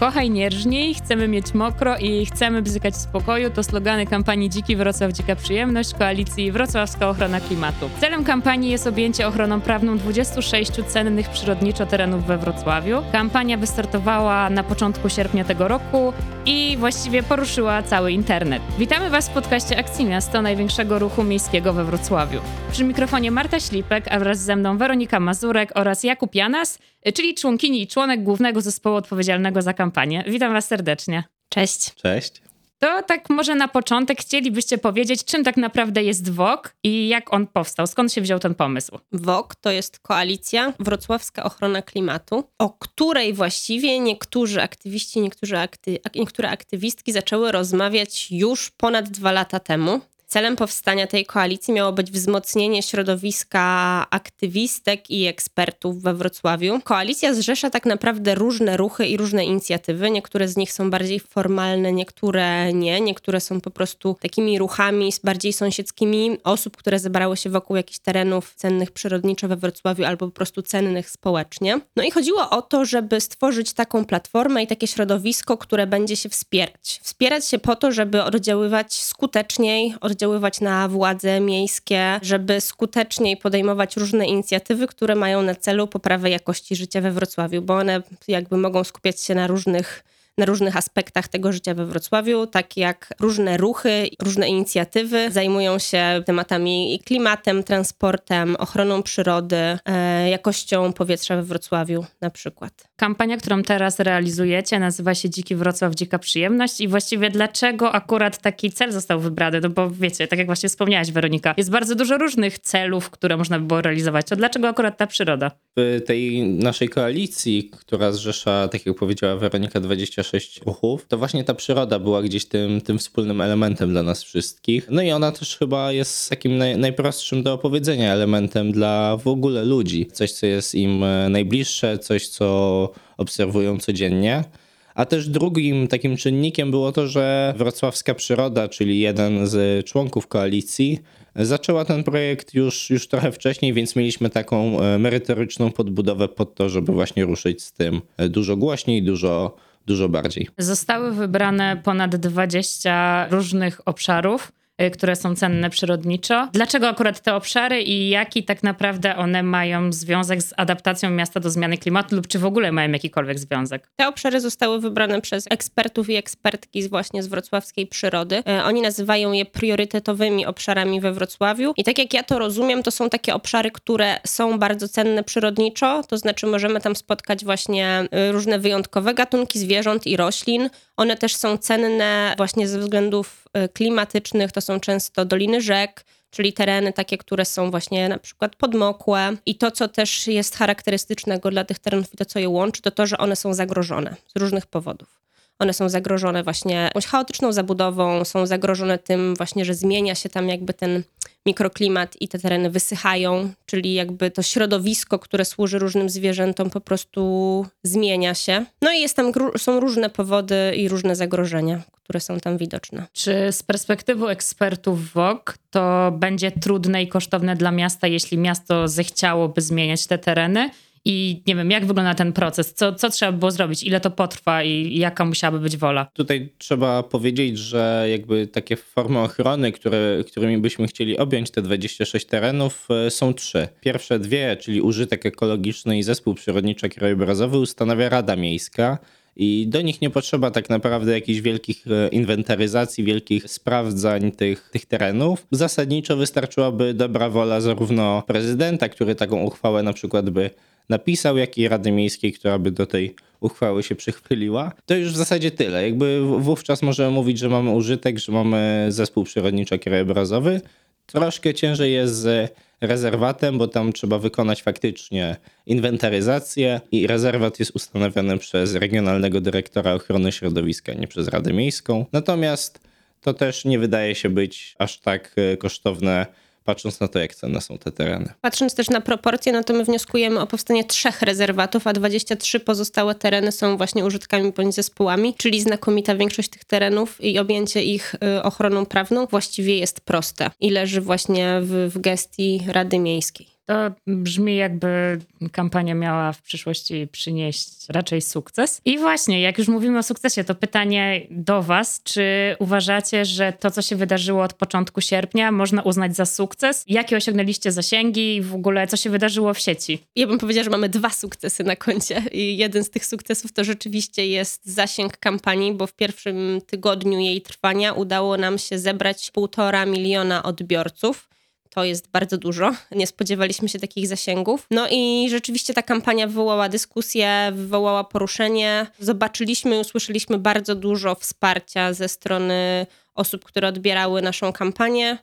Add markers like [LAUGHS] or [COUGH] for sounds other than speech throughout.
Kochaj nierżniej, chcemy mieć mokro i chcemy bzykać w spokoju to slogany kampanii Dziki Wrocław Dzika Przyjemność koalicji Wrocławska Ochrona Klimatu. Celem kampanii jest objęcie ochroną prawną 26 cennych przyrodniczo terenów we Wrocławiu. Kampania wystartowała na początku sierpnia tego roku i właściwie poruszyła cały internet. Witamy Was w podcaście Akcji Miasto, największego ruchu miejskiego we Wrocławiu. Przy mikrofonie Marta Ślipek, a wraz ze mną Weronika Mazurek oraz Jakub Janas, czyli członkini i członek głównego zespołu odpowiedzialnego za kampanię. Witam Was serdecznie. Cześć. Cześć. To tak może na początek chcielibyście powiedzieć, czym tak naprawdę jest WOK i jak on powstał, skąd się wziął ten pomysł? WOK to jest koalicja Wrocławska Ochrona Klimatu, o której właściwie niektórzy aktywiści, niektórzy akty, niektóre aktywistki zaczęły rozmawiać już ponad dwa lata temu. Celem powstania tej koalicji miało być wzmocnienie środowiska aktywistek i ekspertów we Wrocławiu. Koalicja zrzesza tak naprawdę różne ruchy i różne inicjatywy. Niektóre z nich są bardziej formalne, niektóre nie. Niektóre są po prostu takimi ruchami bardziej sąsiedzkimi osób, które zebrały się wokół jakichś terenów cennych przyrodniczo we Wrocławiu albo po prostu cennych społecznie. No i chodziło o to, żeby stworzyć taką platformę i takie środowisko, które będzie się wspierać. Wspierać się po to, żeby oddziaływać skuteczniej, oddziaływać oddziaływać na władze miejskie, żeby skuteczniej podejmować różne inicjatywy, które mają na celu poprawę jakości życia we Wrocławiu, bo one jakby mogą skupiać się na różnych na różnych aspektach tego życia we Wrocławiu, tak jak różne ruchy, różne inicjatywy zajmują się tematami klimatem, transportem, ochroną przyrody, e, jakością powietrza we Wrocławiu na przykład. Kampania, którą teraz realizujecie, nazywa się Dziki Wrocław, Dzika Przyjemność i właściwie dlaczego akurat taki cel został wybrany? No bo wiecie, tak jak właśnie wspomniałaś Weronika, jest bardzo dużo różnych celów, które można by było realizować. To dlaczego akurat ta przyroda? W tej naszej koalicji, która zrzesza, tak jak powiedziała Weronika, 20 26 ruchów, to właśnie ta przyroda była gdzieś tym, tym wspólnym elementem dla nas wszystkich. No i ona też chyba jest takim naj, najprostszym do opowiedzenia elementem dla w ogóle ludzi. Coś, co jest im e, najbliższe, coś, co obserwują codziennie. A też drugim takim czynnikiem było to, że wrocławska przyroda, czyli jeden z członków koalicji, zaczęła ten projekt już, już trochę wcześniej, więc mieliśmy taką e, merytoryczną podbudowę pod to, żeby właśnie ruszyć z tym e, dużo głośniej, dużo dużo bardziej. Zostały wybrane ponad 20 różnych obszarów które są cenne przyrodniczo. Dlaczego akurat te obszary i jaki tak naprawdę one mają związek z adaptacją miasta do zmiany klimatu lub czy w ogóle mają jakikolwiek związek? Te obszary zostały wybrane przez ekspertów i ekspertki z właśnie z wrocławskiej przyrody. E, oni nazywają je priorytetowymi obszarami we Wrocławiu i tak jak ja to rozumiem, to są takie obszary, które są bardzo cenne przyrodniczo, to znaczy możemy tam spotkać właśnie e, różne wyjątkowe gatunki zwierząt i roślin. One też są cenne właśnie ze względów klimatycznych, to są często doliny rzek, czyli tereny takie, które są właśnie na przykład podmokłe. I to, co też jest charakterystycznego dla tych terenów i to, co je łączy, to to, że one są zagrożone z różnych powodów. One są zagrożone właśnie jakąś chaotyczną zabudową, są zagrożone tym właśnie, że zmienia się tam jakby ten mikroklimat i te tereny wysychają, czyli jakby to środowisko, które służy różnym zwierzętom, po prostu zmienia się. No i jest tam, są różne powody i różne zagrożenia, które są tam widoczne. Czy z perspektywy ekspertów WOK to będzie trudne i kosztowne dla miasta, jeśli miasto zechciałoby zmieniać te tereny? I nie wiem, jak wygląda ten proces? Co, co trzeba było zrobić? Ile to potrwa i jaka musiałaby być wola? Tutaj trzeba powiedzieć, że jakby takie formy ochrony, które, którymi byśmy chcieli objąć te 26 terenów, e, są trzy. Pierwsze dwie, czyli użytek ekologiczny i zespół przyrodniczo-krajobrazowy ustanawia Rada Miejska. I do nich nie potrzeba tak naprawdę jakichś wielkich e, inwentaryzacji, wielkich sprawdzań tych, tych terenów. Zasadniczo wystarczyłaby dobra wola zarówno prezydenta, który taką uchwałę na przykład by napisał, jak i Rady Miejskiej, która by do tej uchwały się przychyliła. To już w zasadzie tyle. Jakby wówczas możemy mówić, że mamy użytek, że mamy zespół przyrodniczo-krajobrazowy. Troszkę ciężej jest z rezerwatem, bo tam trzeba wykonać faktycznie inwentaryzację i rezerwat jest ustanowiony przez regionalnego dyrektora ochrony środowiska, nie przez Radę Miejską. Natomiast to też nie wydaje się być aż tak e, kosztowne patrząc na to, jak cenne są te tereny. Patrząc też na proporcje, no to my wnioskujemy o powstanie trzech rezerwatów, a 23 pozostałe tereny są właśnie użytkami bądź zespołami, czyli znakomita większość tych terenów i objęcie ich y, ochroną prawną właściwie jest proste i leży właśnie w, w gestii Rady Miejskiej. To brzmi jakby kampania miała w przyszłości przynieść raczej sukces. I właśnie, jak już mówimy o sukcesie, to pytanie do Was, czy uważacie, że to, co się wydarzyło od początku sierpnia, można uznać za sukces? Jakie osiągnęliście zasięgi i w ogóle co się wydarzyło w sieci? Ja bym powiedziała, że mamy dwa sukcesy na koncie. I jeden z tych sukcesów to rzeczywiście jest zasięg kampanii, bo w pierwszym tygodniu jej trwania udało nam się zebrać półtora miliona odbiorców. To jest bardzo dużo. Nie spodziewaliśmy się takich zasięgów. No i rzeczywiście ta kampania wywołała dyskusję, wywołała poruszenie. Zobaczyliśmy i usłyszeliśmy bardzo dużo wsparcia ze strony osób, które odbierały naszą kampanię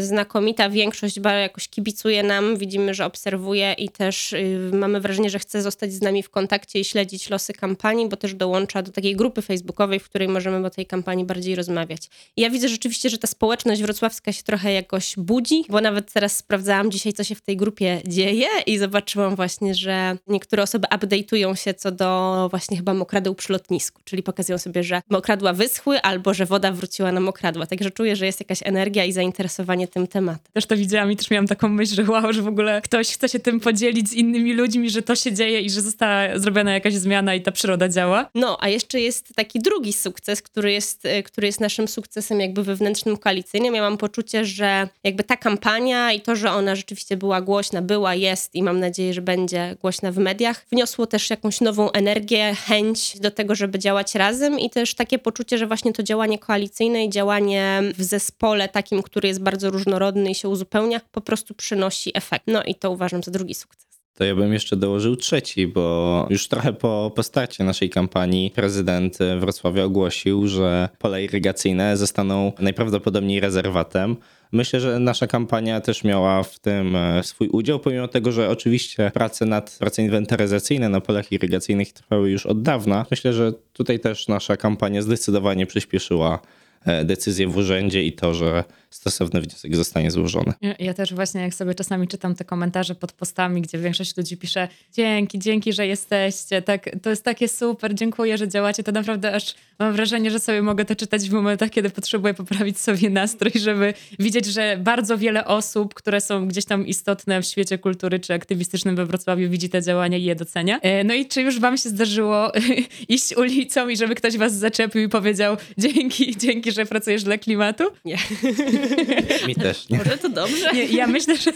znakomita większość bardzo jakoś kibicuje nam, widzimy, że obserwuje i też y, mamy wrażenie, że chce zostać z nami w kontakcie i śledzić losy kampanii, bo też dołącza do takiej grupy facebookowej, w której możemy o tej kampanii bardziej rozmawiać. I ja widzę rzeczywiście, że ta społeczność wrocławska się trochę jakoś budzi, bo nawet teraz sprawdzałam dzisiaj, co się w tej grupie dzieje i zobaczyłam właśnie, że niektóre osoby update'ują się co do właśnie chyba mokradeł przy lotnisku, czyli pokazują sobie, że mokradła wyschły albo że woda wróciła na mokradła. Także czuję, że jest jakaś energia i zainteresowanie tym tematem. Też to widziałam i też miałam taką myśl, że wow, że w ogóle ktoś chce się tym podzielić z innymi ludźmi, że to się dzieje i że została zrobiona jakaś zmiana i ta przyroda działa. No, a jeszcze jest taki drugi sukces, który jest, e, który jest naszym sukcesem jakby wewnętrznym koalicyjnym. Ja mam poczucie, że jakby ta kampania i to, że ona rzeczywiście była głośna, była, jest i mam nadzieję, że będzie głośna w mediach, wniosło też jakąś nową energię, chęć do tego, żeby działać razem i też takie poczucie, że właśnie to działanie koalicyjne i działanie w zespole takim, który jest bardzo różnorodny i się uzupełnia, po prostu przynosi efekt. No i to uważam za drugi sukces. To ja bym jeszcze dołożył trzeci, bo już trochę po, po starcie naszej kampanii prezydent Wrocławia ogłosił, że pola irygacyjne zostaną najprawdopodobniej rezerwatem. Myślę, że nasza kampania też miała w tym e, swój udział, pomimo tego, że oczywiście prace nad prace inwentaryzacyjne na polach irygacyjnych trwały już od dawna. Myślę, że tutaj też nasza kampania zdecydowanie przyspieszyła decyzję w urzędzie i to, że stosowny wniosek zostanie złożony. Ja, ja też właśnie jak sobie czasami czytam te komentarze pod postami, gdzie większość ludzi pisze dzięki, dzięki, że jesteście, tak, to jest takie super, dziękuję, że działacie, to naprawdę aż mam wrażenie, że sobie mogę to czytać w momentach, kiedy potrzebuję poprawić sobie nastrój, żeby widzieć, że bardzo wiele osób, które są gdzieś tam istotne w świecie kultury czy aktywistycznym we Wrocławiu widzi te działania i je docenia. E, No i czy już wam się zdarzyło [LAUGHS] iść ulicą i żeby ktoś was zaczepił i powiedział dzięki, dzięki, że pracujesz dla klimatu? Nie. Mi też nie. Może to dobrze? Nie, ja, myślę, że,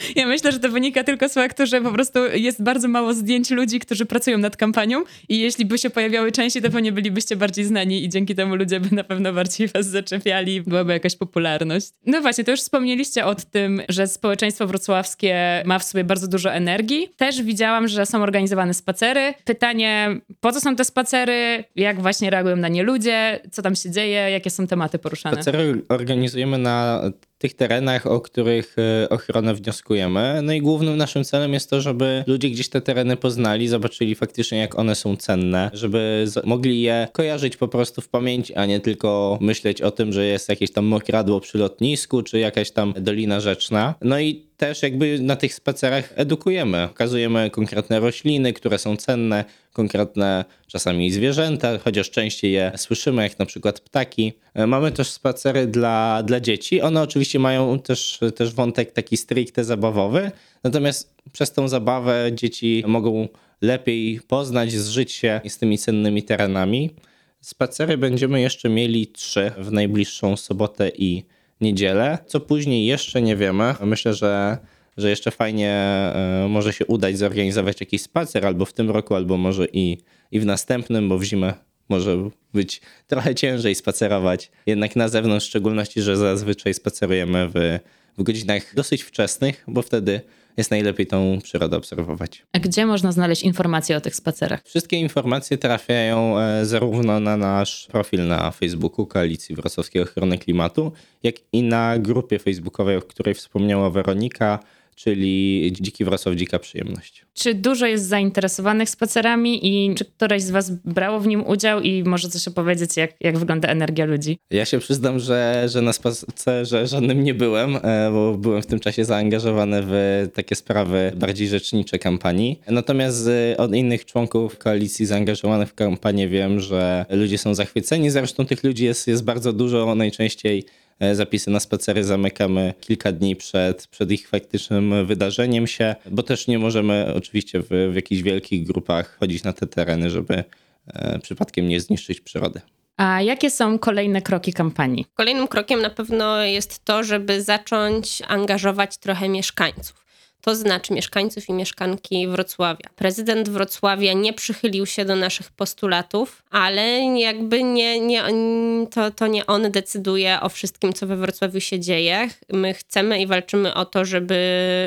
[LAUGHS] ja myślę, że to wynika tylko z faktu, że po prostu jest bardzo mało zdjęć ludzi, którzy pracują nad kampanią i jeśli by się pojawiały częściej, to pewnie bylibyście bardziej znani i dzięki temu ludzie by na pewno bardziej was zaczepiali byłaby jakaś popularność. No właśnie, to już wspomnieliście o tym, że społeczeństwo wrocławskie ma w sobie bardzo dużo energii. Też widziałam, że są organizowane spacery. Pytanie, po co są te spacery? Jak właśnie reagują na nie ludzie? Co tam się dzieje? Jakie są tematy poruszane? Spacery organizujemy na tych terenach, o których e, ochronę wnioskujemy. No i głównym naszym celem jest to, żeby ludzie gdzieś te tereny poznali, zobaczyli faktycznie, jak one są cenne, żeby mogli je kojarzyć po prostu w pamięci, a nie tylko myśleć o tym, że jest jakieś tam mokradło przy lotnisku, czy jakaś tam dolina rzeczna. No i też jakby na tych spacerach edukujemy. Pokazujemy konkretne rośliny, które są cenne, konkretne czasami zwierzęta, chociaż częściej je słyszymy, jak na przykład ptaki. E, Mamy też spacery dla, dla dzieci. One oczywiście mają też, też wątek taki stricte zabawowy, natomiast przez tą zabawę dzieci mogą lepiej poznać, zżyć się z tymi cennymi terenami. Spacery będziemy jeszcze mieli trzy w najbliższą sobotę i niedzielę. Co później jeszcze nie wiemy. Myślę, że, że jeszcze fajnie e, może się udać zorganizować jakiś spacer albo w tym roku, albo może i, i w następnym, bo w zimę może być trochę ciężej spacerować. Jednak na zewnątrz, w szczególności, że zazwyczaj spacerujemy w, w godzinach dosyć wczesnych, bo wtedy jest najlepiej tą przyrodę obserwować. A gdzie można znaleźć informacje o tych spacerach? Wszystkie informacje trafiają e, zarówno na nasz profil na Facebooku Koalicji Wrocławskiej Ochrony Klimatu, jak i na grupie facebookowej, o której wspomniała Weronika, czyli Dziki Wrocław, Dzika Przyjemność. Czy dużo jest zainteresowanych spacerami i czy któreś z was brało w nim udział i może coś opowiedzieć, jak, jak wygląda energia ludzi? Ja się przyznam, że, że na spacerze żadnym nie byłem, e, bo byłem w tym czasie zaangażowany w takie sprawy bardziej rzecznicze kampanii. Natomiast od innych członków koalicji zaangażowanych w kampanię wiem, że ludzie są zachwyceni. Zresztą tych ludzi jest, jest bardzo dużo, najczęściej zapisy na spacery zamykamy kilka dni przed, przed ich faktycznym wydarzeniem się, bo też nie możemy oczywiście w, w jakichś wielkich grupach chodzić na te tereny, żeby e, przypadkiem nie zniszczyć przyrody. A jakie są kolejne kroki kampanii? Kolejnym krokiem na pewno jest to, żeby zacząć angażować trochę mieszkańców to znaczy mieszkańców i mieszkanki Wrocławia. Prezydent Wrocławia nie przychylił się do naszych postulatów, ale jakby nie, nie, to, to nie on decyduje o wszystkim, co we Wrocławiu się dzieje. My chcemy i walczymy o to, żeby,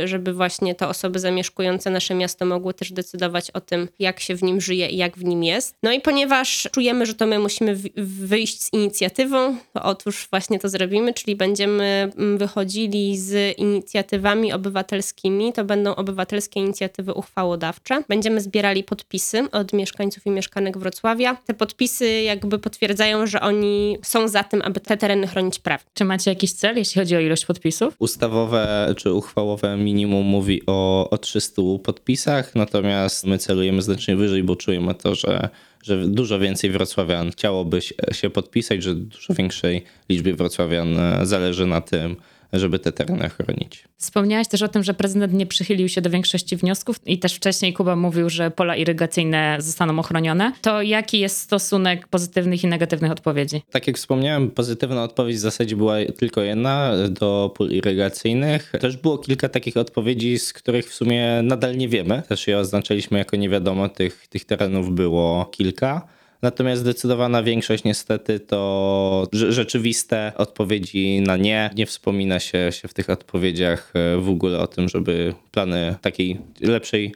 żeby właśnie te osoby zamieszkujące nasze miasto mogły też decydować o tym, jak się w nim żyje i jak w nim jest. No i ponieważ czujemy, że to my musimy wyjść z inicjatywą, to otóż właśnie to zrobimy, czyli będziemy mm, wychodzili z inicjatywami obywatelskimi to będą obywatelskie inicjatywy uchwałodawcze. Będziemy zbierali podpisy od mieszkańców i mieszkanek Wrocławia. Te podpisy jakby potwierdzają, że oni są za tym, aby te tereny chronić prawnie. Czy macie jakiś cel, jeśli chodzi o ilość podpisów? Ustawowe czy uchwałowe minimum mówi o, o 300 podpisach, natomiast my celujemy znacznie wyżej, bo czujemy to, że że dużo więcej wrocławian chciałoby się podpisać, że dużo większej liczbie wrocławian zależy na tym, żeby te tereny chronić. Wspomniałaś też o tym, że prezydent nie przychylił się do większości wniosków i też wcześniej Kuba mówił, że pola irygacyjne zostaną ochronione. To jaki jest stosunek pozytywnych i negatywnych odpowiedzi? Tak jak wspomniałem, pozytywna odpowiedź w zasadzie była tylko jedna do pól irygacyjnych. Też było kilka takich odpowiedzi, z których w sumie nadal nie wiemy. Też je oznaczyliśmy jako nie wiadomo, tych, tych terenów było kilka. Natomiast zdecydowana większość niestety to rzeczywiste odpowiedzi na nie. Nie wspomina się, się w tych odpowiedziach e, w ogóle o tym, żeby plany takiej lepszej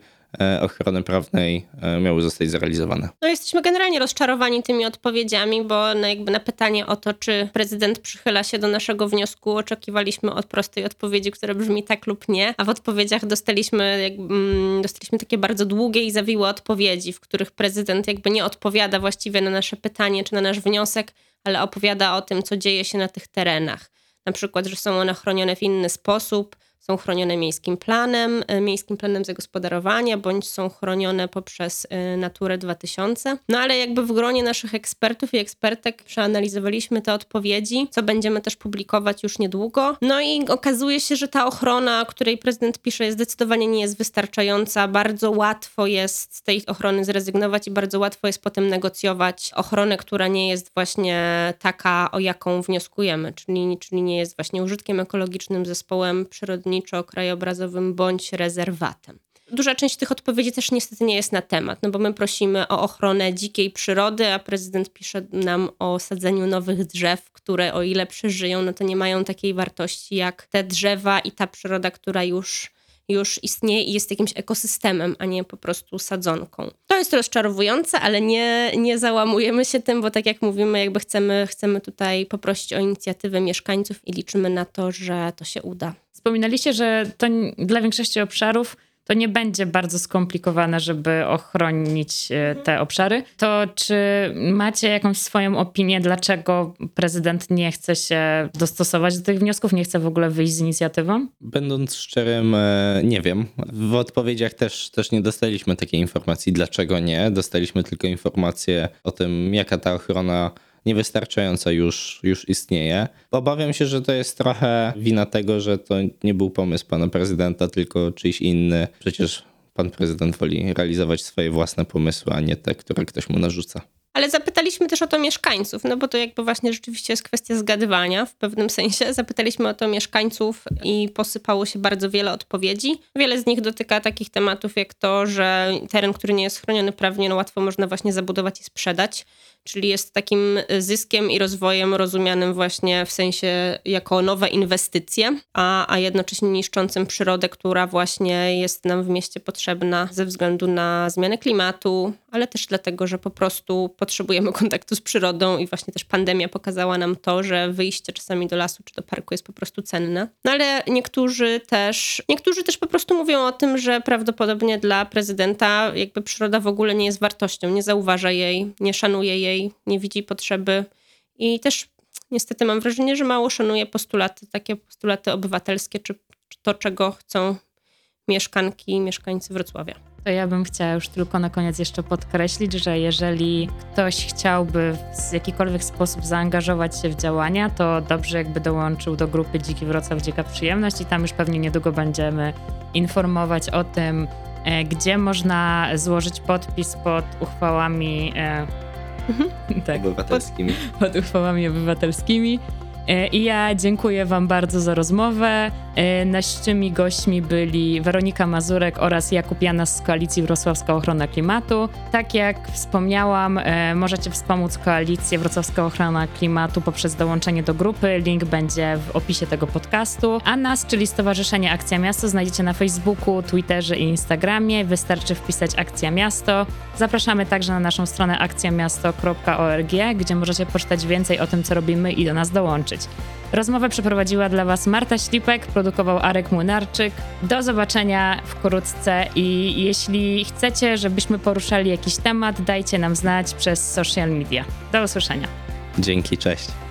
ochrony prawnej e, miały zostać zrealizowane. No jesteśmy generalnie rozczarowani tymi odpowiedziami, bo na, jakby na pytanie o to, czy prezydent przychyla się do naszego wniosku, oczekiwaliśmy od prostej odpowiedzi, która brzmi tak lub nie, a w odpowiedziach dostaliśmy, jakby, mm, dostaliśmy takie bardzo długie i zawiłe odpowiedzi, w których prezydent jakby nie odpowiada właściwie na nasze pytanie czy na nasz wniosek, ale opowiada o tym, co dzieje się na tych terenach. Na przykład, że są one chronione w inny sposób, są chronione miejskim planem, e, miejskim planem zagospodarowania, bądź są chronione poprzez e, Naturę 2000. No ale jakby w gronie naszych ekspertów i ekspertek przeanalizowaliśmy te odpowiedzi, co będziemy też publikować już niedługo. No i okazuje się, że ta ochrona, o której prezydent pisze, zdecydowanie nie jest wystarczająca. Bardzo łatwo jest z tej ochrony zrezygnować i bardzo łatwo jest potem negocjować ochronę, która nie jest właśnie taka, o jaką wnioskujemy, czyli, czyli nie jest właśnie użytkiem ekologicznym, zespołem przyrodniczym, przyrodniczo-krajobrazowym bądź rezerwatem. Duża część tych odpowiedzi też niestety nie jest na temat, no bo my prosimy o ochronę dzikiej przyrody, a prezydent pisze nam o sadzeniu nowych drzew, które o ile przeżyją, no to nie mają takiej wartości jak te drzewa i ta przyroda, która już już istnieje i jest jakimś ekosystemem, a nie po prostu sadzonką. To jest rozczarowujące, ale nie, nie załamujemy się tym, bo tak jak mówimy, jakby chcemy, chcemy tutaj poprosić o inicjatywę mieszkańców i liczymy na to, że to się uda. Wspominaliście, że to dla większości obszarów to nie będzie bardzo skomplikowane, żeby ochronić e, te obszary. To czy macie jakąś swoją opinię, dlaczego prezydent nie chce się dostosować do tych wniosków, nie chce w ogóle wyjść z inicjatywą? Będąc szczerym, e, nie wiem. W odpowiedziach też, też nie dostaliśmy takiej informacji, dlaczego nie. Dostaliśmy tylko informację o tym, jaka ta ochrona niewystarczająca już, już istnieje. Obawiam się, że to jest trochę wina tego, że to nie był pomysł pana prezydenta, tylko czyjś inny. Przecież pan prezydent woli realizować swoje własne pomysły, a nie te, które ktoś mu narzuca. Ale zapytaliśmy też o to mieszkańców, no bo to jakby właśnie rzeczywiście jest kwestia zgadywania w pewnym sensie. Zapytaliśmy o to mieszkańców i posypało się bardzo wiele odpowiedzi. Wiele z nich dotyka takich tematów jak to, że teren, który nie jest chroniony prawnie, no łatwo można właśnie zabudować i sprzedać czyli jest takim zyskiem i rozwojem rozumianym właśnie w sensie jako nowe inwestycje, a, a jednocześnie niszczącym przyrodę, która właśnie jest nam w mieście potrzebna ze względu na zmianę klimatu, ale też dlatego, że po prostu potrzebujemy kontaktu z przyrodą i właśnie też pandemia pokazała nam to, że wyjście czasami do lasu czy do parku jest po prostu cenne. No ale niektórzy też, niektórzy też po prostu mówią o tym, że prawdopodobnie dla prezydenta jakby przyroda w ogóle nie jest wartością, nie zauważa jej, nie szanuje jej nie widzi potrzeby i też niestety mam wrażenie, że mało szanuje postulaty, takie postulaty obywatelskie, czy, czy to, czego chcą mieszkanki i mieszkańcy Wrocławia. To ja bym chciała już tylko na koniec jeszcze podkreślić, że jeżeli ktoś chciałby w jakikolwiek sposób zaangażować się w działania, to dobrze jakby dołączył do grupy Dziki Wrocław Dzika Przyjemność i tam już pewnie niedługo będziemy informować o tym, e, gdzie można złożyć podpis pod uchwałami e, tak, Obywatelskimi. pod uchwałami obywatelskimi. E, I ja dziękuję Wam bardzo za rozmowę. E, Naszymi gośćmi byli Weronika Mazurek oraz Jakub Janas z Koalicji Wrocławska Ochrona Klimatu. Tak jak wspomniałam, e, możecie wspomóc Koalicję Wrocławska Ochrona Klimatu poprzez dołączenie do grupy. Link będzie w opisie tego podcastu. A nas, czyli Stowarzyszenie Akcja Miasto, znajdziecie na Facebooku, Twitterze i Instagramie. Wystarczy wpisać Akcja Miasto. Zapraszamy także na naszą stronę akcjamiasto.org, gdzie możecie poczytać więcej o tym, co robimy i do nas dołączyć. Rozmowę przeprowadziła dla Was Marta Ślipek, produkował Arek Młynarczyk. Do zobaczenia wkrótce i jeśli chcecie, żebyśmy poruszali jakiś temat, dajcie nam znać przez social media. Do usłyszenia. Dzięki, cześć.